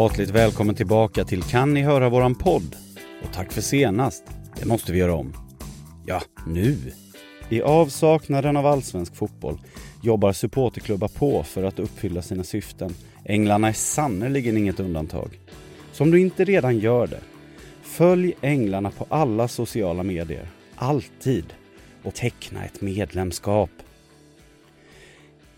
Hjärtligt välkommen tillbaka till Kan ni höra våran podd? Och tack för senast. Det måste vi göra om. Ja, nu! I avsaknaden av allsvensk fotboll jobbar supporterklubbar på för att uppfylla sina syften. Änglarna är sannerligen inget undantag. Så om du inte redan gör det, följ Änglarna på alla sociala medier. Alltid! Och teckna ett medlemskap.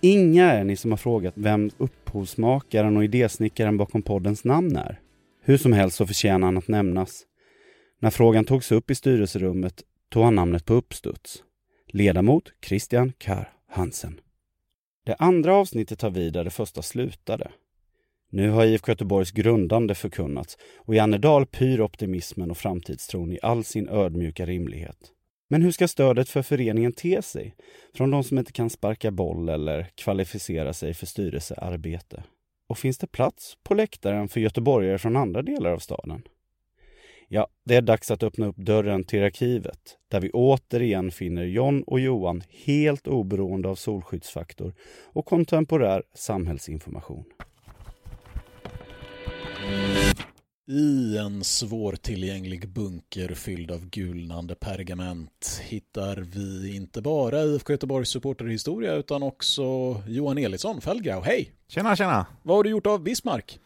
Inga är ni som har frågat vem upphovsmakaren och idésnickaren bakom poddens namn är. Hur som helst så förtjänar han att nämnas. När frågan togs upp i styrelserummet tog han namnet på uppstuds. Ledamot Christian Kar Hansen. Det andra avsnittet tar vid där det första slutade. Nu har IFK Göteborgs grundande förkunnats och i Annedal pyr optimismen och framtidstron i all sin ödmjuka rimlighet. Men hur ska stödet för föreningen te sig från de som inte kan sparka boll eller kvalificera sig för styrelsearbete? Och finns det plats på läktaren för göteborgare från andra delar av staden? Ja, det är dags att öppna upp dörren till arkivet där vi återigen finner John och Johan helt oberoende av solskyddsfaktor och kontemporär samhällsinformation. I en svårtillgänglig bunker fylld av gulnande pergament hittar vi inte bara IFK Göteborgs supporterhistoria utan också Johan Elisson, Fällgrau. Hej! Tjena, tjena! Vad har du gjort av Bismarck?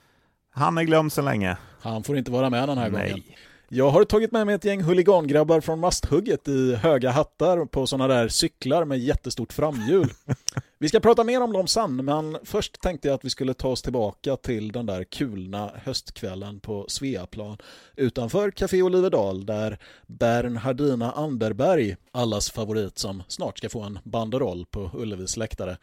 Han är glömd sedan länge. Han får inte vara med den här Nej. gången. Jag har tagit med mig ett gäng huligangrabbar från Masthugget i höga hattar på sådana där cyklar med jättestort framhjul. Vi ska prata mer om dem sen, men först tänkte jag att vi skulle ta oss tillbaka till den där kulna höstkvällen på Sveaplan utanför Café Oliverdal där Bernhardina Anderberg, allas favorit som snart ska få en banderoll på Ullevis läktare,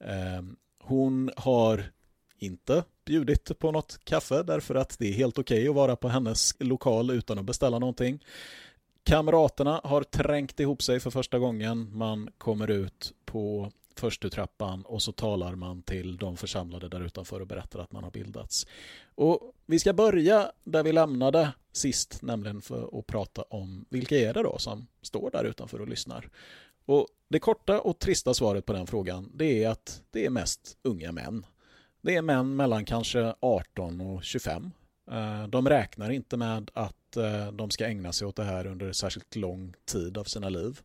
eh, hon har inte bjudit på något kaffe därför att det är helt okej att vara på hennes lokal utan att beställa någonting. Kamraterna har trängt ihop sig för första gången. Man kommer ut på förstutrappan och så talar man till de församlade där utanför och berättar att man har bildats. Och vi ska börja där vi lämnade sist, nämligen för att prata om vilka är det då som står där utanför och lyssnar. Och det korta och trista svaret på den frågan det är att det är mest unga män. Det är män mellan kanske 18 och 25. Eh, de räknar inte med att eh, de ska ägna sig åt det här under särskilt lång tid av sina liv.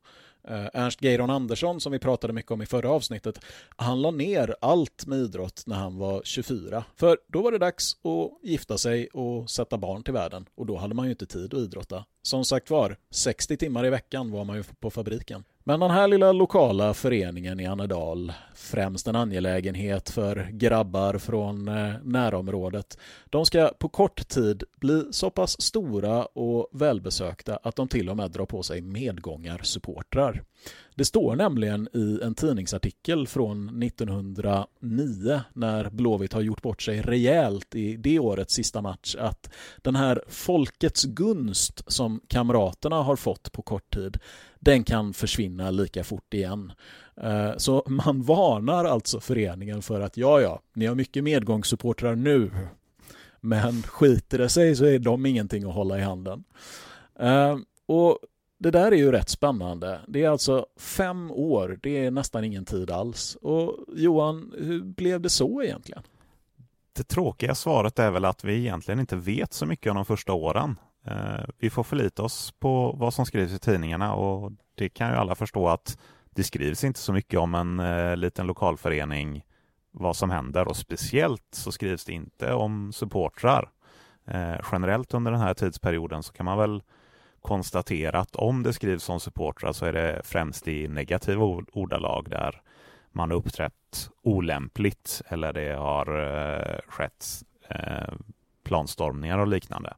Eh, Ernst Geiron Andersson som vi pratade mycket om i förra avsnittet, han la ner allt med idrott när han var 24. För då var det dags att gifta sig och sätta barn till världen och då hade man ju inte tid att idrotta. Som sagt var, 60 timmar i veckan var man ju på fabriken. Men den här lilla lokala föreningen i Annedal, främst en angelägenhet för grabbar från eh, närområdet, de ska på kort tid bli så pass stora och välbesökta att de till och med drar på sig medgångarsupportrar. Det står nämligen i en tidningsartikel från 1909 när Blåvitt har gjort bort sig rejält i det årets sista match att den här folkets gunst som kamraterna har fått på kort tid den kan försvinna lika fort igen. Eh, så man varnar alltså föreningen för att ja, ja, ni har mycket medgångssupportrar nu men skiter det sig så är de ingenting att hålla i handen. Eh, och det där är ju rätt spännande. Det är alltså fem år, det är nästan ingen tid alls. Och Johan, hur blev det så egentligen? Det tråkiga svaret är väl att vi egentligen inte vet så mycket om de första åren. Eh, Vi får förlita oss på vad som skrivs i tidningarna och det kan ju alla förstå att det skrivs inte så mycket om en eh, liten lokalförening, vad som händer och speciellt så skrivs det inte om supportrar. Eh, Generellt under den här tidsperioden så kan man väl konstatera att om det skrivs om supportrar så är det främst i negativa ordalag där man har uppträtt olämpligt eller det har eh, skett eh, planstormningar och liknande.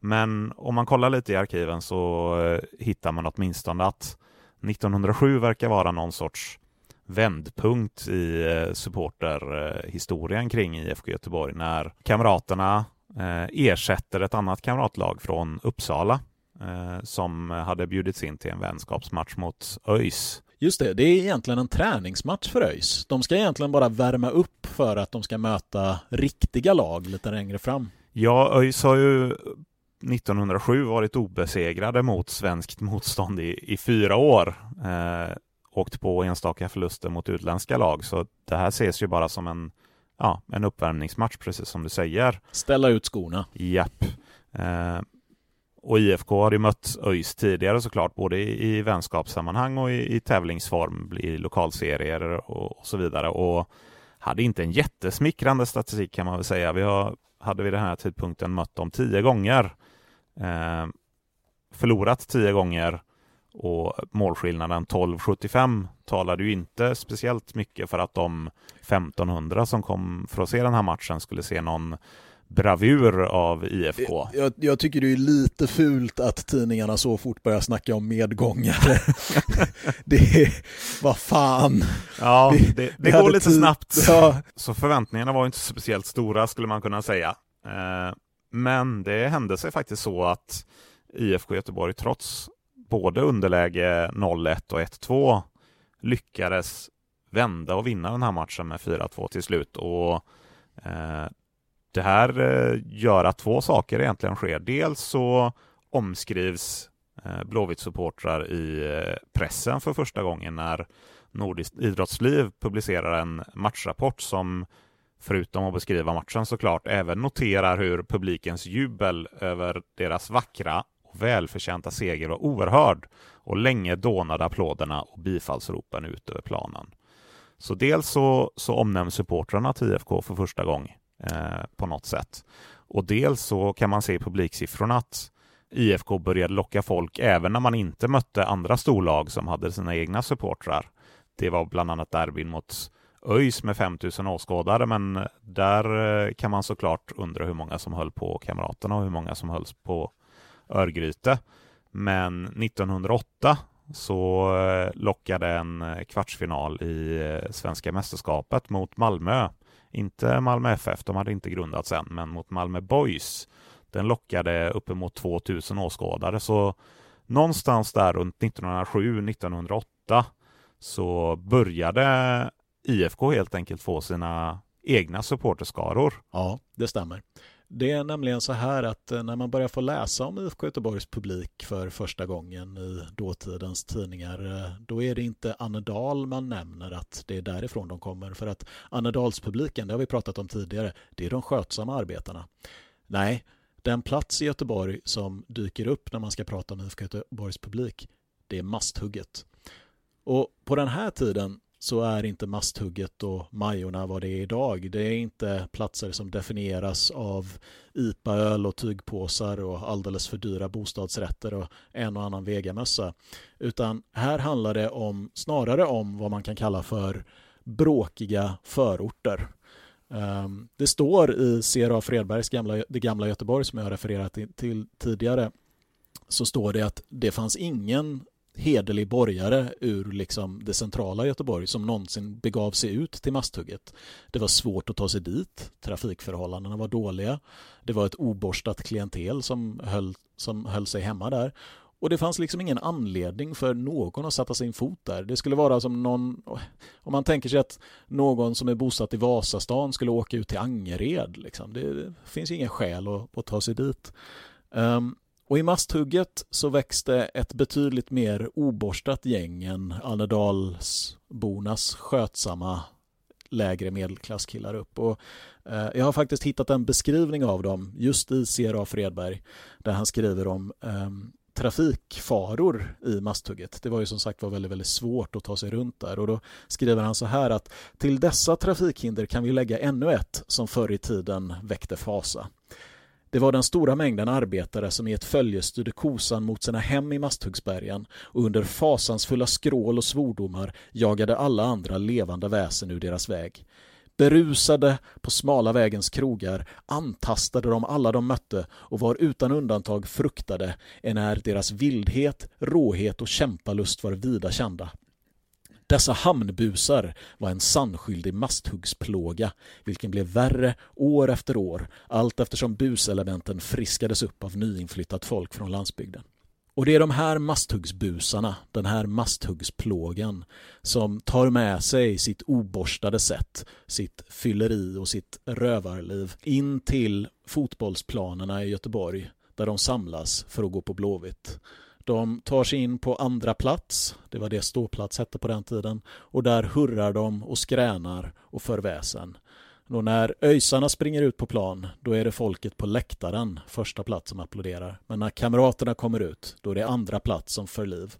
Men om man kollar lite i arkiven så eh, hittar man åtminstone att 1907 verkar vara någon sorts vändpunkt i eh, supporterhistorien kring IFK Göteborg när kamraterna eh, ersätter ett annat kamratlag från Uppsala som hade bjudits in till en vänskapsmatch mot ÖIS. Just det, det är egentligen en träningsmatch för ÖIS. De ska egentligen bara värma upp för att de ska möta riktiga lag lite längre fram. Ja, ÖIS har ju 1907 varit obesegrade mot svenskt motstånd i, i fyra år. Eh, åkt på enstaka förluster mot utländska lag, så det här ses ju bara som en ja, en uppvärmningsmatch precis som du säger. Ställa ut skorna. Japp. Eh, och IFK har ju mött ÖIS tidigare såklart, både i, i vänskapssammanhang och i, i tävlingsform, i lokalserier och, och, så vidare. Och hade inte en jättesmickrande statistik kan man väl säga. Vi har, hade vid den här tidpunkten mött dem tio gånger. Eh, förlorat tio gånger och målskillnaden 12,75 talade ju inte speciellt mycket för att de 1500 som kom för att se den här matchen skulle se någon bravur av IFK. Jag, jag, tycker det är lite fult att tidningarna så fort börjar snacka om medgångare. det är, vad fan. Ja, det, det, det går lite snabbt. Ja. Så förväntningarna var inte speciellt stora skulle man kunna säga. Eh, men det hände sig faktiskt så att IFK Göteborg trots både underläge 0-1 och 1-2 lyckades vända och vinna den här matchen med 4-2 till slut. Och eh, det här eh, gör att två saker egentligen sker. Dels så omskrivs eh, Blåvitt-supportrar i eh, pressen för första gången när Nordiskt idrottsliv publicerar en matchrapport som förutom att beskriva matchen såklart även noterar hur publikens jubel över deras vackra och välförtjänta seger var oerhörd och länge dånade applåderna och bifallsropen ut över planen. Så dels så, så omnämns supportrarna till IFK för första gången eh, på något sätt. Och dels så kan man se i publiksiffrorna att IFK började locka folk även när man inte mötte andra storlag som hade sina egna supportrar. Det var bland annat derbyn mot ÖIS med 5000 åskådare, men där eh, kan man såklart undra hur många som höll på Kamraterna och hur många som hölls på Örgryte. Men 1908 så eh, lockade en eh, kvartsfinal i Svenska mästerskapet mot Malmö inte Malmö FF, de hade inte grundats än, men mot Malmö Boys. Den lockade uppemot 2000 åskådare, så någonstans där runt 1907-1908 så började IFK helt enkelt få sina egna supporterskaror. Ja, det stämmer. Det är nämligen så här att eh, när man börjar få läsa om IFK Göteborgs publik för första gången i dåtidens tidningar, eh, då är det inte Annedal man nämner att det är därifrån de kommer. För att Annedalspubliken, det har vi pratat om tidigare, det är de skötsamma arbetarna. Nej, den plats i Göteborg som dyker upp när man ska prata om IFK Göteborgs publik, det är Masthugget. Och på den här tiden så är inte Masthugget och Majorna vad det är idag. Det är inte platser som definieras av IPA-öl och tygpåsar och alldeles för dyra bostadsrätter och en och annan vegamössa. Utan här handlar det om, snarare om vad man kan kalla för bråkiga förorter. Ehm, det står i CRA Fredbergs gamla, Det gamla Göteborg som jag har refererat till tidigare så står det att det fanns ingen hederlig borgare ur liksom det centrala Göteborg som någonsin begav sig ut till Masthugget. Det var svårt att ta sig dit, trafikförhållandena var dåliga, det var ett oborstat klientel som höll, som höll sig hemma där och det fanns liksom ingen anledning för någon att sätta sin fot där. Det skulle vara som någon, om man tänker sig att någon som är bosatt i Vasastan skulle åka ut till Angered. Liksom. Det, det finns ingen skäl att, att ta sig dit. Um, och i Masthugget så växte ett betydligt mer oborstat gäng än Annedalsbornas skötsamma lägre medelklasskillar upp. Och, eh, jag har faktiskt hittat en beskrivning av dem just i CRA Fredberg där han skriver om eh, trafikfaror i Masthugget. Det var ju som sagt var väldigt, väldigt svårt att ta sig runt där och då skriver han så här att till dessa trafikhinder kan vi lägga ännu ett som förr i tiden väckte fasa. Det var den stora mängden arbetare som i ett följe styrde kosan mot sina hem i Masthuggsbergen och under fasansfulla skrål och svordomar jagade alla andra levande väsen ur deras väg. Berusade på smala vägens krogar antastade de alla de mötte och var utan undantag fruktade enär deras vildhet, råhet och kämpalust var vida kända. Dessa hamnbusar var en sannskyldig masthuggsplåga, vilken blev värre år efter år, allt eftersom buselementen friskades upp av nyinflyttat folk från landsbygden. Och det är de här masthuggsbusarna, den här masthuggsplågan, som tar med sig sitt oborstade sätt, sitt fylleri och sitt rövarliv in till fotbollsplanerna i Göteborg, där de samlas för att gå på Blåvitt. De tar sig in på andra plats, det var det ståplats hette på den tiden, och där hurrar de och skränar och för väsen. Då när öjsarna springer ut på plan, då är det folket på läktaren, första plats, som applåderar. Men när kamraterna kommer ut, då är det andra plats som för liv.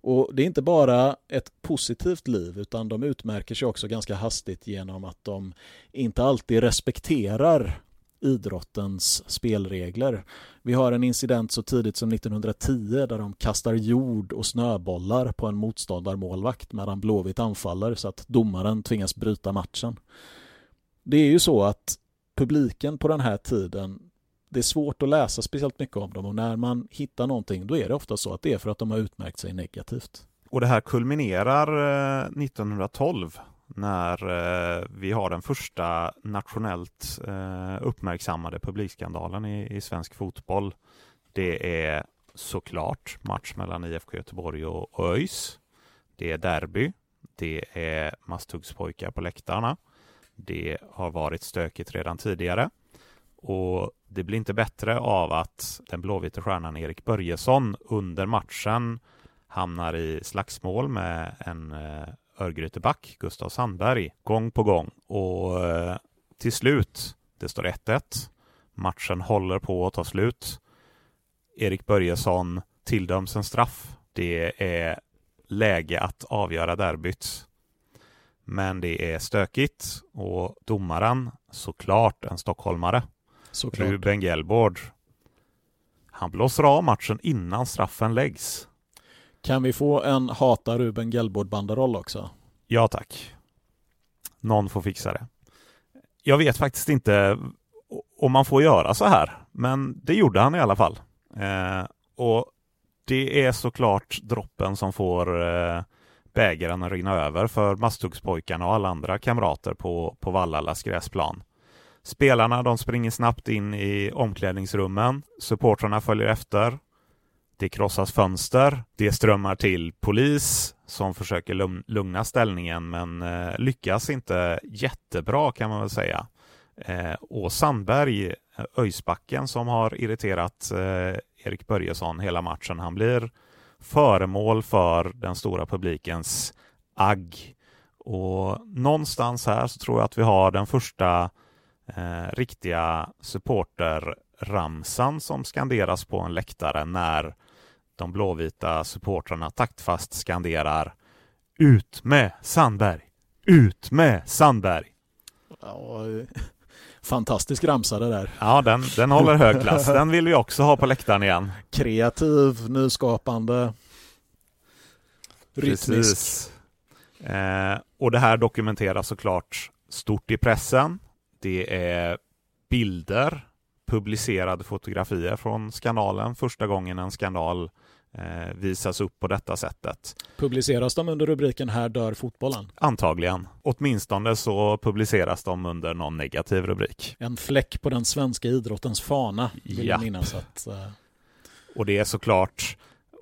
Och det är inte bara ett positivt liv, utan de utmärker sig också ganska hastigt genom att de inte alltid respekterar idrottens spelregler. Vi har en incident så tidigt som 1910 där de kastar jord och snöbollar på en motståndarmålvakt medan Blåvitt anfaller så att domaren tvingas bryta matchen. Det är ju så att publiken på den här tiden det är svårt att läsa speciellt mycket om dem och när man hittar någonting då är det ofta så att det är för att de har utmärkt sig negativt. Och det här kulminerar eh, 1912 när eh, vi har den första nationellt eh, uppmärksammade publikskandalen i, i svensk fotboll. Det är såklart match mellan IFK Göteborg och, ÖIS. Det är derby. Det är Masthuggspojkar på läktarna. Det har varit stökigt redan tidigare och det blir inte bättre av att den blåvita stjärnan Erik Börjesson under matchen hamnar i slagsmål med en eh, Örgryteback, Gustav Sandberg, gång på gång. Och eh, till slut, det står 1-1. Matchen håller på att ta slut. Erik Börjesson tilldöms en straff. Det är läge att avgöra derbyt. Men det är stökigt och domaren, såklart en stockholmare, såklart. Ruben Gelbord, han blåser av matchen innan straffen läggs. Kan vi få en hata Ruben Gellbord-banderoll också? Ja tack. Någon får fixa det. Jag vet faktiskt inte om man får göra så här, men det gjorde han i alla fall. Eh, och det är såklart droppen som får eh, bägaren att rinna över för Masthuggspojkarna och alla andra kamrater på, på Vallallas gräsplan. Spelarna de springer snabbt in i omklädningsrummen. Supportrarna följer efter. Det krossas fönster. Det strömmar till polis som försöker lugna ställningen men eh, lyckas inte jättebra kan man väl säga. Eh, och Sandberg, eh, Öjsbacken som har irriterat Erik Börjesson hela matchen, han blir föremål för den stora publikens agg. Och någonstans här så tror jag att vi har den första eh, riktiga supporterramsan som skanderas på en läktare när de blåvita supportrarna taktfast skanderar Ut med Sandberg! Ut med Sandberg! Ja, fantastisk ramsa det där. Ja, den, den håller hög klass. Den vill vi också ha på läktaren igen. Kreativ, nyskapande, rytmisk. Eh, och det här dokumenteras såklart stort i pressen. Det är bilder, publicerade fotografier från skandalen. Första gången en skandal eh, visas upp på detta sättet. Publiceras de under rubriken Här dör fotbollen? Antagligen. Åtminstone så publiceras de under någon negativ rubrik. En fläck på den svenska idrottens fana, vill jag minnas att... Eh... Och det är såklart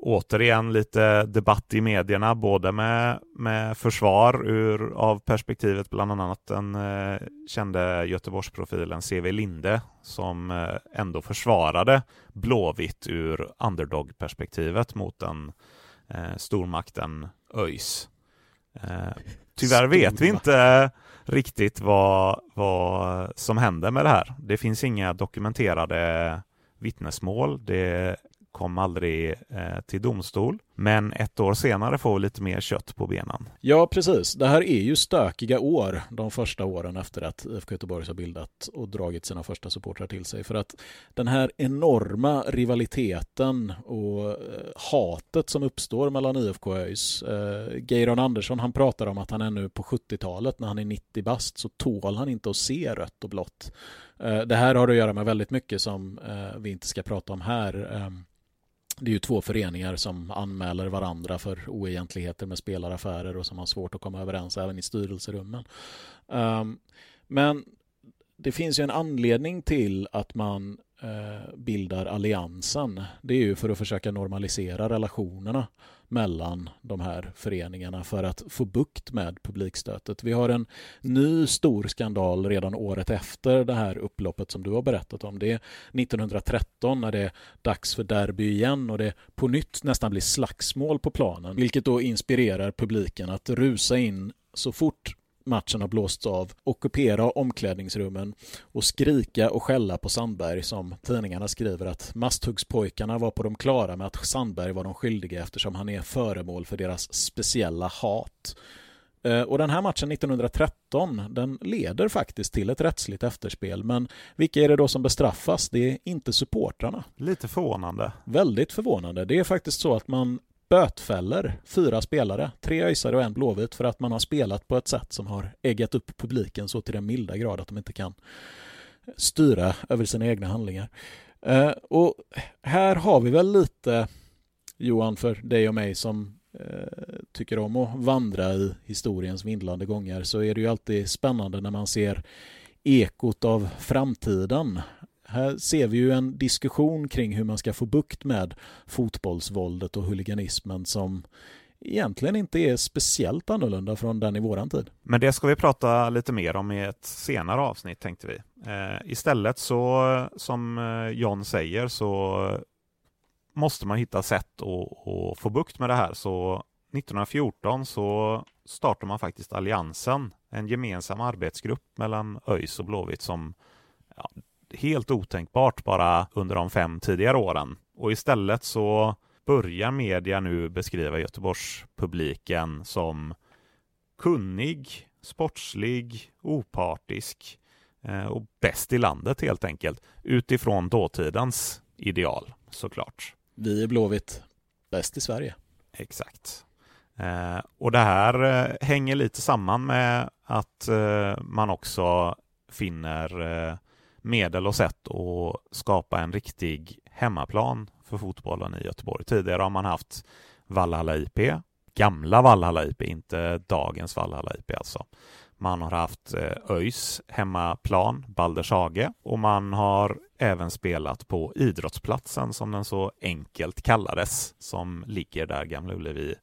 återigen lite debatt i medierna, både med, med försvar ur, av perspektivet bland annat den eh, kände Göteborgsprofilen CV Linde som eh, ändå försvarade Blåvitt ur underdog-perspektivet mot den eh, stormakten ÖIS. Eh, tyvärr vet vi inte riktigt vad, vad som händer med det här. Det finns inga dokumenterade vittnesmål. Det kom aldrig eh, till domstol. Men ett år senare får vi lite mer kött på benen. Ja, precis. Det här är ju stökiga år, de första åren efter att IFK Göteborg har bildat och dragit sina första supportrar till sig. För att den här enorma rivaliteten och eh, hatet som uppstår mellan IFK och ÖIS. Eh, Geiron Andersson, han pratar om att han ännu på 70-talet, när han är 90 bast, så tål han inte att se rött och blått. Eh, det här har att göra med väldigt mycket som eh, vi inte ska prata om här. Ehm, det är ju två föreningar som anmäler varandra för oegentligheter med spelaraffärer och som har svårt att komma överens även i styrelserummen. Um, men det finns ju en anledning till att man uh, bildar alliansen. Det är ju för att försöka normalisera relationerna mellan de här föreningarna för att få bukt med publikstötet. Vi har en ny stor skandal redan året efter det här upploppet som du har berättat om. Det är 1913 när det är dags för derby igen och det på nytt nästan blir slagsmål på planen, vilket då inspirerar publiken att rusa in så fort matchen har blåsts av, ockupera omklädningsrummen och skrika och skälla på Sandberg som tidningarna skriver att Masthuggspojkarna var på de klara med att Sandberg var de skyldiga eftersom han är föremål för deras speciella hat. Eh, och den här matchen 1913, den leder faktiskt till ett rättsligt efterspel. Men vilka är det då som bestraffas? Det är inte supportrarna. Lite förvånande. Väldigt förvånande. Det är faktiskt så att man bötfäller fyra spelare, tre öisare och en blåvit för att man har spelat på ett sätt som har äggat upp publiken så till den milda grad att de inte kan styra över sina egna handlingar. Eh, och här har vi väl lite, Johan, för dig och mig som eh, tycker om att vandra i historiens vindlande gånger så är det ju alltid spännande när man ser ekot av framtiden här ser vi ju en diskussion kring hur man ska få bukt med fotbollsvåldet och huliganismen som egentligen inte är speciellt annorlunda från den i våran tid. Men det ska vi prata lite mer om i ett senare avsnitt tänkte vi. Eh, istället så, som eh, John säger, så måste man hitta sätt att, att få bukt med det här. Så 1914 så startar man faktiskt Alliansen, en gemensam arbetsgrupp mellan ÖIS och Blåvitt som ja, helt otänkbart bara under de fem tidigare åren. Och istället så börjar media nu beskriva Göteborgspubliken som kunnig, sportslig, opartisk eh, och bäst i landet helt enkelt utifrån dåtidens ideal såklart. Vi är Blåvitt bäst i Sverige. Exakt. Eh, och det här eh, hänger lite samman med att man också finner medel och sätt att skapa en riktig hemmaplan för fotbollen i Göteborg. Tidigare har man haft Vallhalla IP, gamla Vallhalla IP, inte dagens Vallhalla IP alltså. Man har haft eh, ÖIS hemmaplan, Baldershage, och man har även spelat på idrottsplatsen som den så enkelt kallades, som ligger där Gamla Ullevi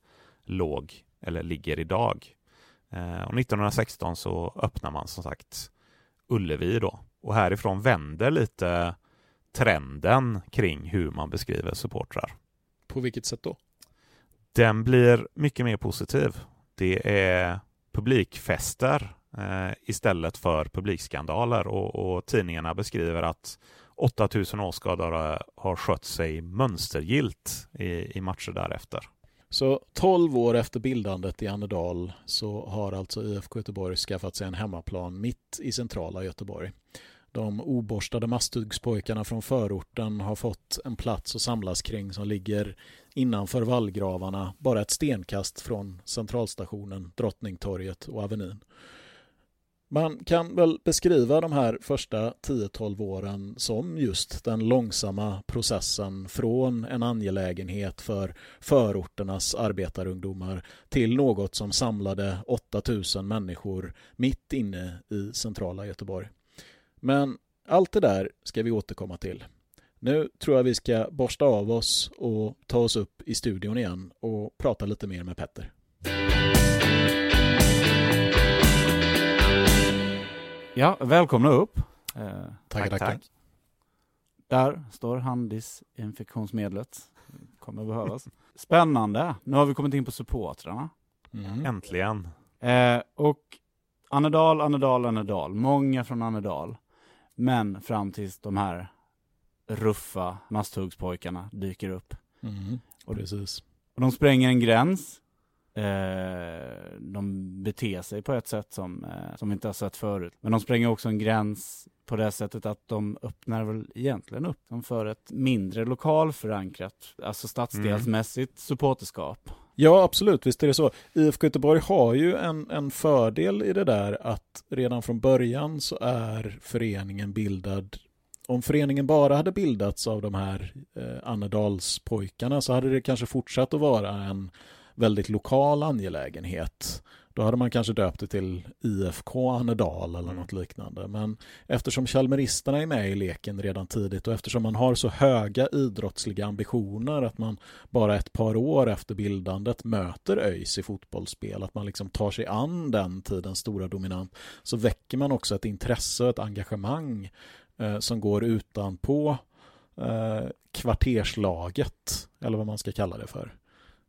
låg, eller ligger idag. Eh, och 1916 så öppnar man som sagt Ullevi då och härifrån vänder lite trenden kring hur man beskriver supportrar. På vilket sätt då? Den blir mycket mer positiv. Det är publikfester eh, istället för publikskandaler och, och, tidningarna beskriver att 8000 åskådare har skött sig mönstergilt i, i matcher därefter. Så 12 år efter bildandet i Annedal så har alltså IFK Göteborg skaffat sig en hemmaplan mitt i centrala Göteborg. De oborstade masthuggspojkarna från förorten har fått en plats att samlas kring som ligger innanför vallgravarna, bara ett stenkast från centralstationen, Drottningtorget och Avenyn. Man kan väl beskriva de här första 10-12 åren som just den långsamma processen från en angelägenhet för förorternas arbetarungdomar till något som samlade 8000 människor mitt inne i centrala Göteborg. Men allt det där ska vi återkomma till. Nu tror jag vi ska borsta av oss och ta oss upp i studion igen och prata lite mer med Petter. Ja, välkomna upp. Eh, tack, tack, tack. Där står Handis-infektionsmedlet. Kommer behövas. Spännande. Nu har vi kommit in på supportrarna. Mm. Äntligen. Eh, och Annedal, Annedal, Annedal. Många från Annedal. Men fram tills de här ruffa masthuggspojkarna dyker upp. Mm, och precis. Och de spränger en gräns. Eh, de beter sig på ett sätt som, eh, som vi inte har sett förut. Men de spränger också en gräns på det sättet att de öppnar väl egentligen upp dem för ett mindre lokalförankrat, alltså stadsdelsmässigt mm. supporterskap. Ja, absolut, visst är det så. IFK Göteborg har ju en, en fördel i det där att redan från början så är föreningen bildad om föreningen bara hade bildats av de här eh, Annedalspojkarna så hade det kanske fortsatt att vara en väldigt lokal angelägenhet. Då hade man kanske döpt det till IFK Annedal eller mm. något liknande. Men eftersom Chalmeristerna är med i leken redan tidigt och eftersom man har så höga idrottsliga ambitioner att man bara ett par år efter bildandet möter ÖIS i fotbollsspel, att man liksom tar sig an den tidens stora dominant, så väcker man också ett intresse och ett engagemang eh, som går utanpå eh, kvarterslaget, eller vad man ska kalla det för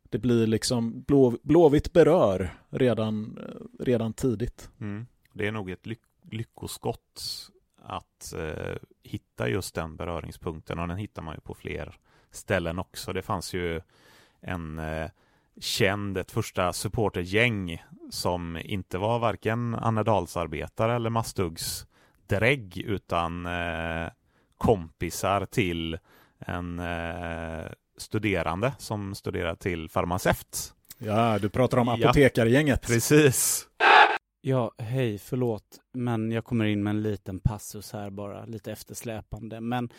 det blir liksom blå, Blåvitt berör redan, redan tidigt. Mm. Det är nog ett ly lyckoskott att eh, hitta just den beröringspunkten och den hittar man ju på fler ställen också. Det fanns ju en eh, känd, ett första supportergäng som inte var varken Annedalsarbetare eller Mastuggs drägg utan eh, kompisar till en eh, studerande som studerar till farmaceut. Ja, du pratar om apotekargänget. Ja, precis. Ja, hej, förlåt, men jag kommer in med en liten passus här bara, lite eftersläpande. Men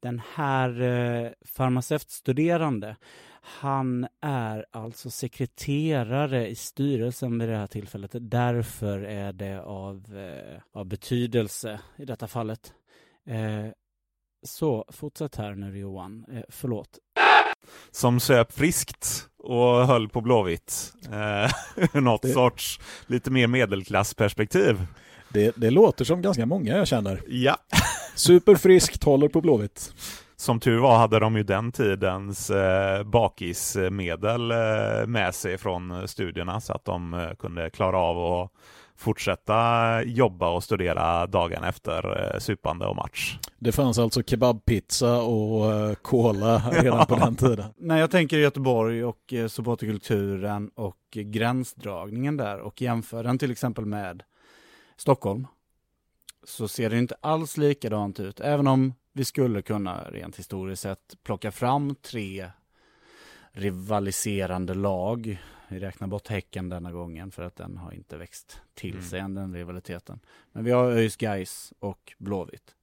den här eh, farmaceutstuderande, han är alltså sekreterare i styrelsen vid det här tillfället. Därför är det av, eh, av betydelse i detta fallet. Eh, så fortsätt här nu Johan, eh, förlåt. Som söp friskt och höll på Blåvitt. Eh, något det... sorts lite mer medelklassperspektiv. Det, det låter som ganska många jag känner. Ja. Superfriskt, håller på Blåvitt. Som tur var hade de ju den tidens eh, bakismedel eh, med sig från studierna så att de eh, kunde klara av att fortsätta jobba och studera dagen efter eh, supande och match. Det fanns alltså kebabpizza och eh, cola redan på den tiden. När jag tänker Göteborg och eh, supporterkulturen och gränsdragningen där och jämför den till exempel med Stockholm så ser det inte alls likadant ut, även om vi skulle kunna rent historiskt sett plocka fram tre rivaliserande lag vi räknar bort Häcken denna gången för att den har inte växt till mm. sig än den rivaliteten. Men vi har ÖIS Gais och Blåvitt.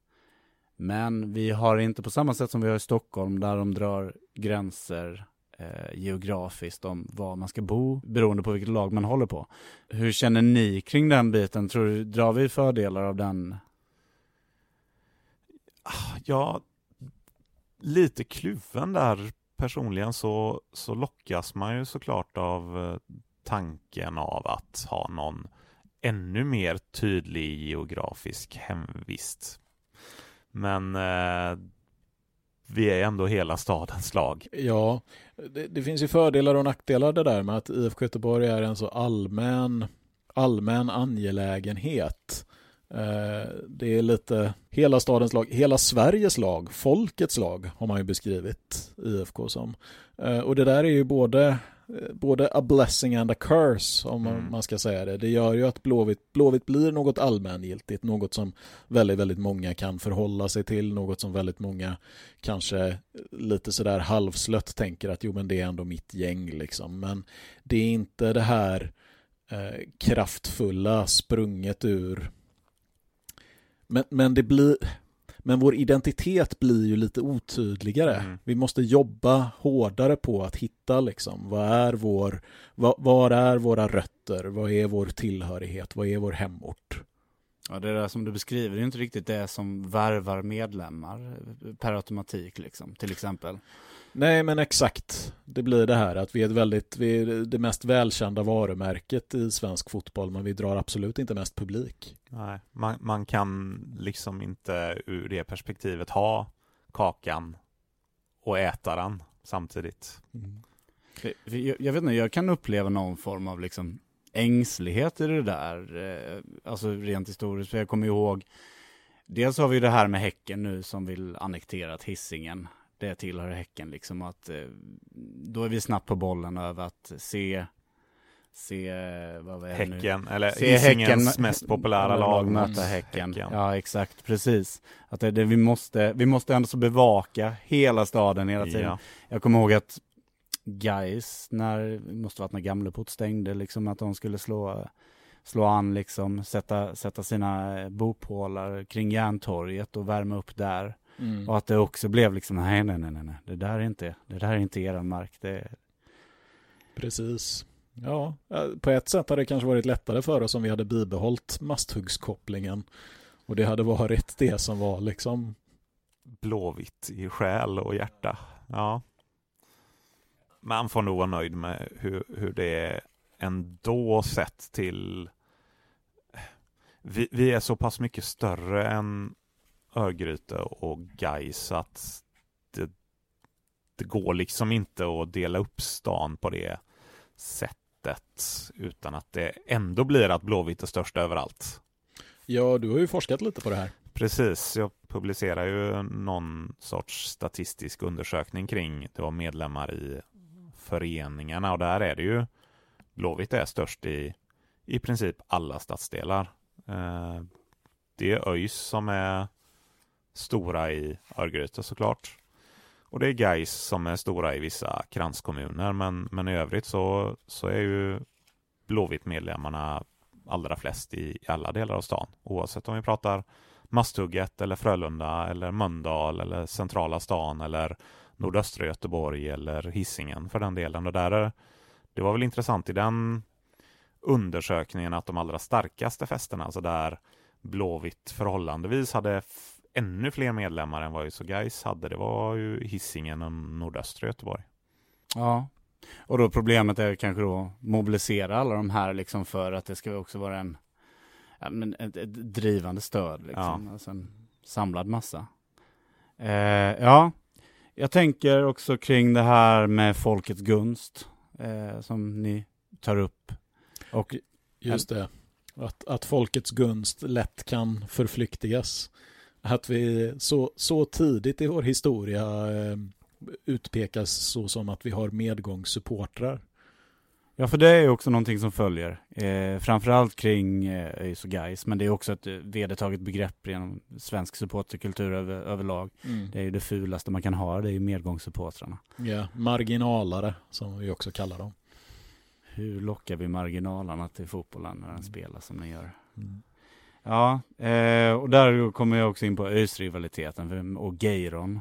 Men vi har inte på samma sätt som vi har i Stockholm där de drar gränser eh, geografiskt om var man ska bo beroende på vilket lag man håller på. Hur känner ni kring den biten? Tror du, drar vi fördelar av den? Ah, ja, lite kluven där personligen så, så lockas man ju såklart av eh, tanken av att ha någon ännu mer tydlig geografisk hemvist. Men eh, vi är ändå hela stadens lag. Ja, det, det, finns ju fördelar och nackdelar det där med att IFK Göteborg är en så allmän, allmän angelägenhet. Eh, det är lite hela stadens lag, hela Sveriges lag, folkets lag har man ju beskrivit IFK som. Eh, och det där är ju både, eh, både a blessing and a curse om mm. man ska säga det. Det gör ju att Blåvitt, Blåvitt blir något allmängiltigt, något som väldigt, väldigt många kan förhålla sig till, något som väldigt många kanske lite sådär halvslött tänker att jo men det är ändå mitt gäng liksom. Men det är inte det här eh, kraftfulla sprunget ur men, men det blir men vår identitet blir ju lite otydligare. Mm. Vi måste jobba hårdare på att hitta liksom, vad är vår, vad, var är våra rötter, vad är vår tillhörighet, vad är vår hemort? Ja, det där som du beskriver är inte riktigt det som värvar medlemmar per automatik liksom, till exempel. Nej, men exakt. Det blir det här att vi är ett väldigt, vi är det mest välkända varumärket i svensk fotboll, men vi drar absolut inte mest publik. Nej, man, man kan liksom inte ur det perspektivet ha kakan och äta den samtidigt. Mm. Jag, jag, vet inte, jag kan uppleva någon form av liksom ängslighet i det där, eh, alltså rent historiskt, för jag kommer ihåg Dels har vi det här med Häcken nu som vill annektera Hisingen det tillhör Häcken liksom att eh, då är vi snabbt på bollen över att se se vad är Häcken, nu? eller se häcken, mest populära lag möta häcken. häcken. Ja, exakt, precis. Att det, det, vi, måste, vi måste ändå så bevaka hela staden hela tiden. Ja. Jag kommer ihåg att Guys när, det måste varit när Gamleport stängde, liksom att de skulle slå, slå an liksom, sätta, sätta sina bopålar kring Järntorget och värma upp där. Mm. Och att det också blev liksom, nej, nej, nej, nej, det där är inte, det där är inte er mark. Det... Precis. Ja, på ett sätt hade det kanske varit lättare för oss om vi hade bibehållit masthuggskopplingen. Och det hade varit det som var liksom blåvitt i själ och hjärta. Ja. Man får nog vara nöjd med hur, hur det är ändå sett till vi, vi är så pass mycket större än Örgryte och Gais att det, det går liksom inte att dela upp stan på det sättet utan att det ändå blir att Blåvitt är störst överallt. Ja, du har ju forskat lite på det här. Precis, jag publicerar ju någon sorts statistisk undersökning kring det var medlemmar i föreningarna och där är det ju Blåvitt är störst i i princip alla stadsdelar. Eh, det är ÖIS som är stora i Örgryte såklart. Och det är Gais som är stora i vissa kranskommuner men, men i övrigt så, så är ju Blåvitt-medlemmarna allra flest i, i alla delar av stan. Oavsett om vi pratar Masthugget eller Frölunda eller Mölndal eller centrala stan eller nordöstra Göteborg eller Hisingen för den delen. Och där är, det var väl intressant i den undersökningen att de allra starkaste festerna, alltså där Blåvitt förhållandevis hade ännu fler medlemmar än vad ÖIS och Gais hade, det var ju Hisingen och nordöstra Göteborg. Ja, och då problemet är kanske då mobilisera alla de här liksom för att det ska också vara en ja, men ett, ett drivande stöd liksom, ja. alltså en samlad massa. Eh, ja, jag tänker också kring det här med folkets gunst eh, som ni tar upp och just det, att, att folkets gunst lätt kan förflyktigas. Att vi så, så tidigt i vår historia eh, utpekas så som att vi har medgångssupportrar. Ja, för det är ju också någonting som följer. Eh, framförallt kring eh, ÖIS och Gais, men det är också ett vedertaget begrepp genom svensk supporterkultur över, överlag. Mm. Det är ju det fulaste man kan ha, det är ju medgångssupportrarna. Ja, marginalare som vi också kallar dem hur lockar vi marginalerna till fotbollen när den mm. spelar som den gör? Mm. Ja, eh, och där kommer jag också in på ÖIS-rivaliteten och Geiron.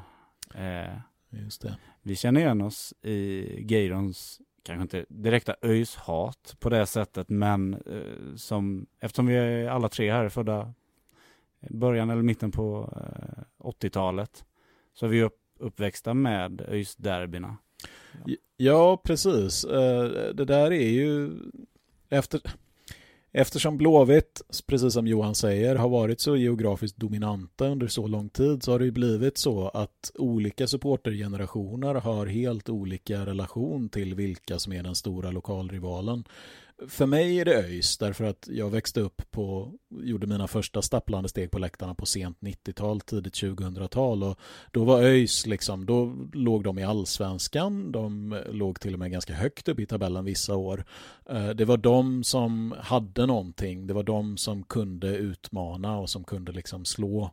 Eh, Just det. Vi känner igen oss i Geirons, kanske inte direkta ÖIS-hat på det sättet, men eh, som, eftersom vi är alla tre här födda början eller mitten på 80-talet, så är vi upp, uppväxta med ÖIS-derbyna. Ja, precis. Eh, det där är ju efter, eftersom Blåvitt, precis som Johan säger, har varit så geografiskt dominanta under så lång tid så har det ju blivit så att olika supportergenerationer har helt olika relation till vilka som är den stora lokalrivalen för mig är det ÖIS därför att jag växte upp på, gjorde mina första stapplande steg på läktarna på sent 90-tal, tidigt 2000-tal och då var ÖIS liksom, då låg de i allsvenskan, de eh, låg till och med ganska högt upp i tabellen vissa år. Eh, det var de som hade någonting, det var de som kunde utmana och som kunde liksom slå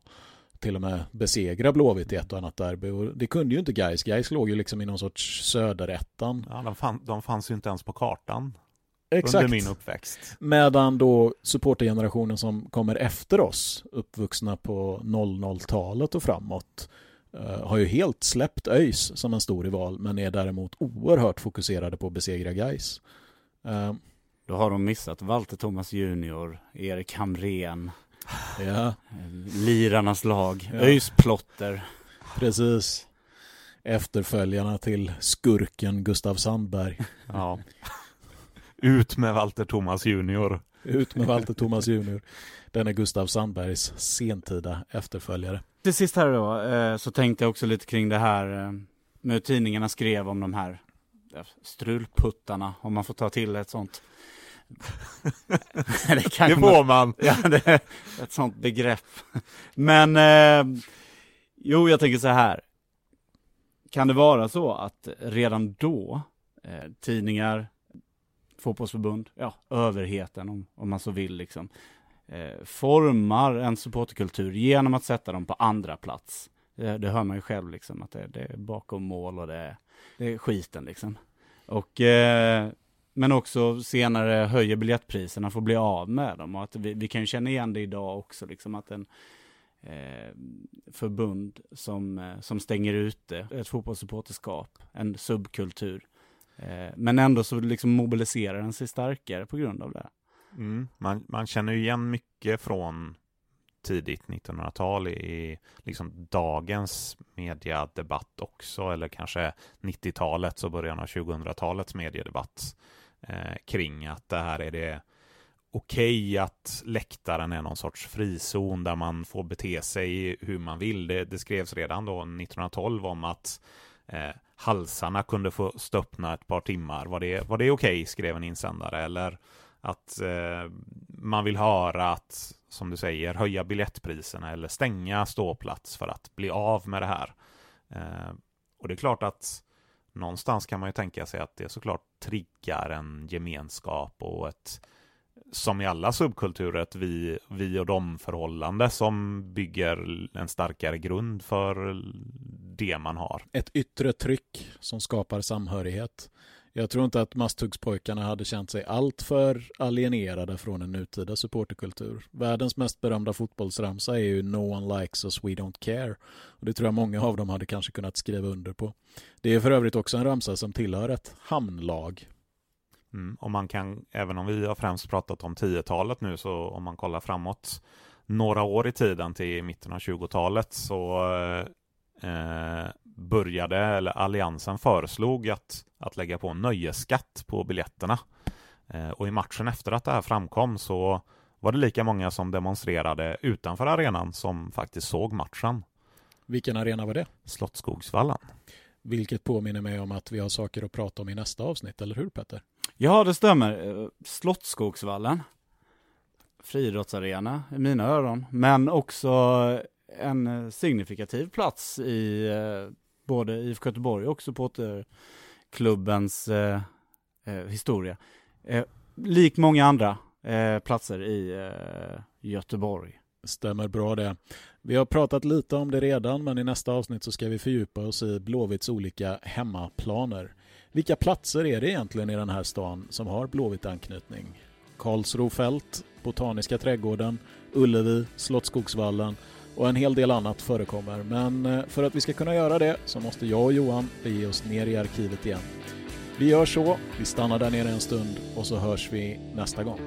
till och med besegra Blåvitt i ett och annat derby. Och det kunde ju inte Gais. Gais låg ju liksom i någon sorts söderettan. Ja, de, fann, de fanns ju inte ens på kartan. Exakt. under min uppväxt. Medan då supportergenerationen som kommer efter oss, uppvuxna på 00-talet och framåt, uh, har ju helt släppt ÖIS som en stor rival, men är däremot oerhört fokuserade på att besegra Gais. Uh, då har de missat Walter Thomas Junior, Erik Hamrén, ja. lirarnas lag, ja. ÖIS Plotter. Precis. Efterföljarna till skurken Gustav Sandberg. Ja. Ut med Walter Thomas Junior. Ut med Walter Thomas Junior. Den är Gustav Sandbergs sentida efterföljare. Till sist här då, eh, så tänkte jag också lite kring det här eh, med hur tidningarna skrev om de här strulputtarna, om man får ta till ett sånt. det, det får man. Ja, det är ett sånt begrepp. Men, eh, jo, jag tänker så här. Kan det vara så att redan då eh, tidningar, fotbollsförbund, ja, överheten om, om man så vill liksom, eh, formar en supporterkultur genom att sätta dem på andra plats. Det, det hör man ju själv liksom, att det, det är bakom mål och det är, det är skiten liksom. Och, eh, men också senare höjer biljettpriserna för att bli av med dem och att vi, vi kan ju känna igen det idag också liksom att en eh, förbund som, eh, som stänger ute ett fotbollssupporterskap, en subkultur, Eh, men ändå så liksom mobiliserar den sig starkare på grund av det. Mm. Man, man känner ju igen mycket från tidigt 1900-tal i liksom dagens mediedebatt också, eller kanske 90-talets och början av 2000-talets mediedebatt eh, kring att det här är det okej okay att läktaren är någon sorts frizon där man får bete sig hur man vill. Det, det skrevs redan då 1912 om att eh, halsarna kunde få stöppna ett par timmar. Var det, var det okej, okay, skrev en insändare. Eller att eh, man vill höra att, som du säger, höja biljettpriserna eller stänga ståplats för att bli av med det här. Eh, och det är klart att någonstans kan man ju tänka sig att det såklart triggar en gemenskap och ett som i alla subkulturer, ett vi, vi och dem förhållande som bygger en starkare grund för det man har. Ett yttre tryck som skapar samhörighet. Jag tror inte att Masthuggspojkarna hade känt sig alltför alienerade från en nutida supporterkultur. Världens mest berömda fotbollsramsa är ju No one likes us, we don't care. Och Det tror jag många av dem hade kanske kunnat skriva under på. Det är för övrigt också en ramsa som tillhör ett hamnlag. Mm, och man kan, även om vi har främst pratat om 10-talet nu, så om man kollar framåt några år i tiden till mitten av 20-talet så eh, började, eller Alliansen föreslog att, att lägga på en nöjesskatt på biljetterna. Eh, och i matchen efter att det här framkom så var det lika många som demonstrerade utanför arenan som faktiskt såg matchen. Vilken arena var det? Slottsskogsvallen. Vilket påminner mig om att vi har saker att prata om i nästa avsnitt, eller hur Petter? Ja, det stämmer. Eh, Slottsskogsvallen. Friidrottsarena i mina öron, men också en eh, signifikativ plats i eh, både IFK Göteborg och supporterklubbens eh, eh, historia. Eh, lik många andra eh, platser i eh, Göteborg. Stämmer bra det. Vi har pratat lite om det redan, men i nästa avsnitt så ska vi fördjupa oss i Blåvitts olika hemmaplaner. Vilka platser är det egentligen i den här stan som har Blåvitt anknytning? Karlsro fält, Botaniska trädgården, Ullevi, Slottsskogsvallen och en hel del annat förekommer. Men eh, för att vi ska kunna göra det så måste jag och Johan bege oss ner i arkivet igen. Vi gör så, vi stannar där nere en stund och så hörs vi nästa gång.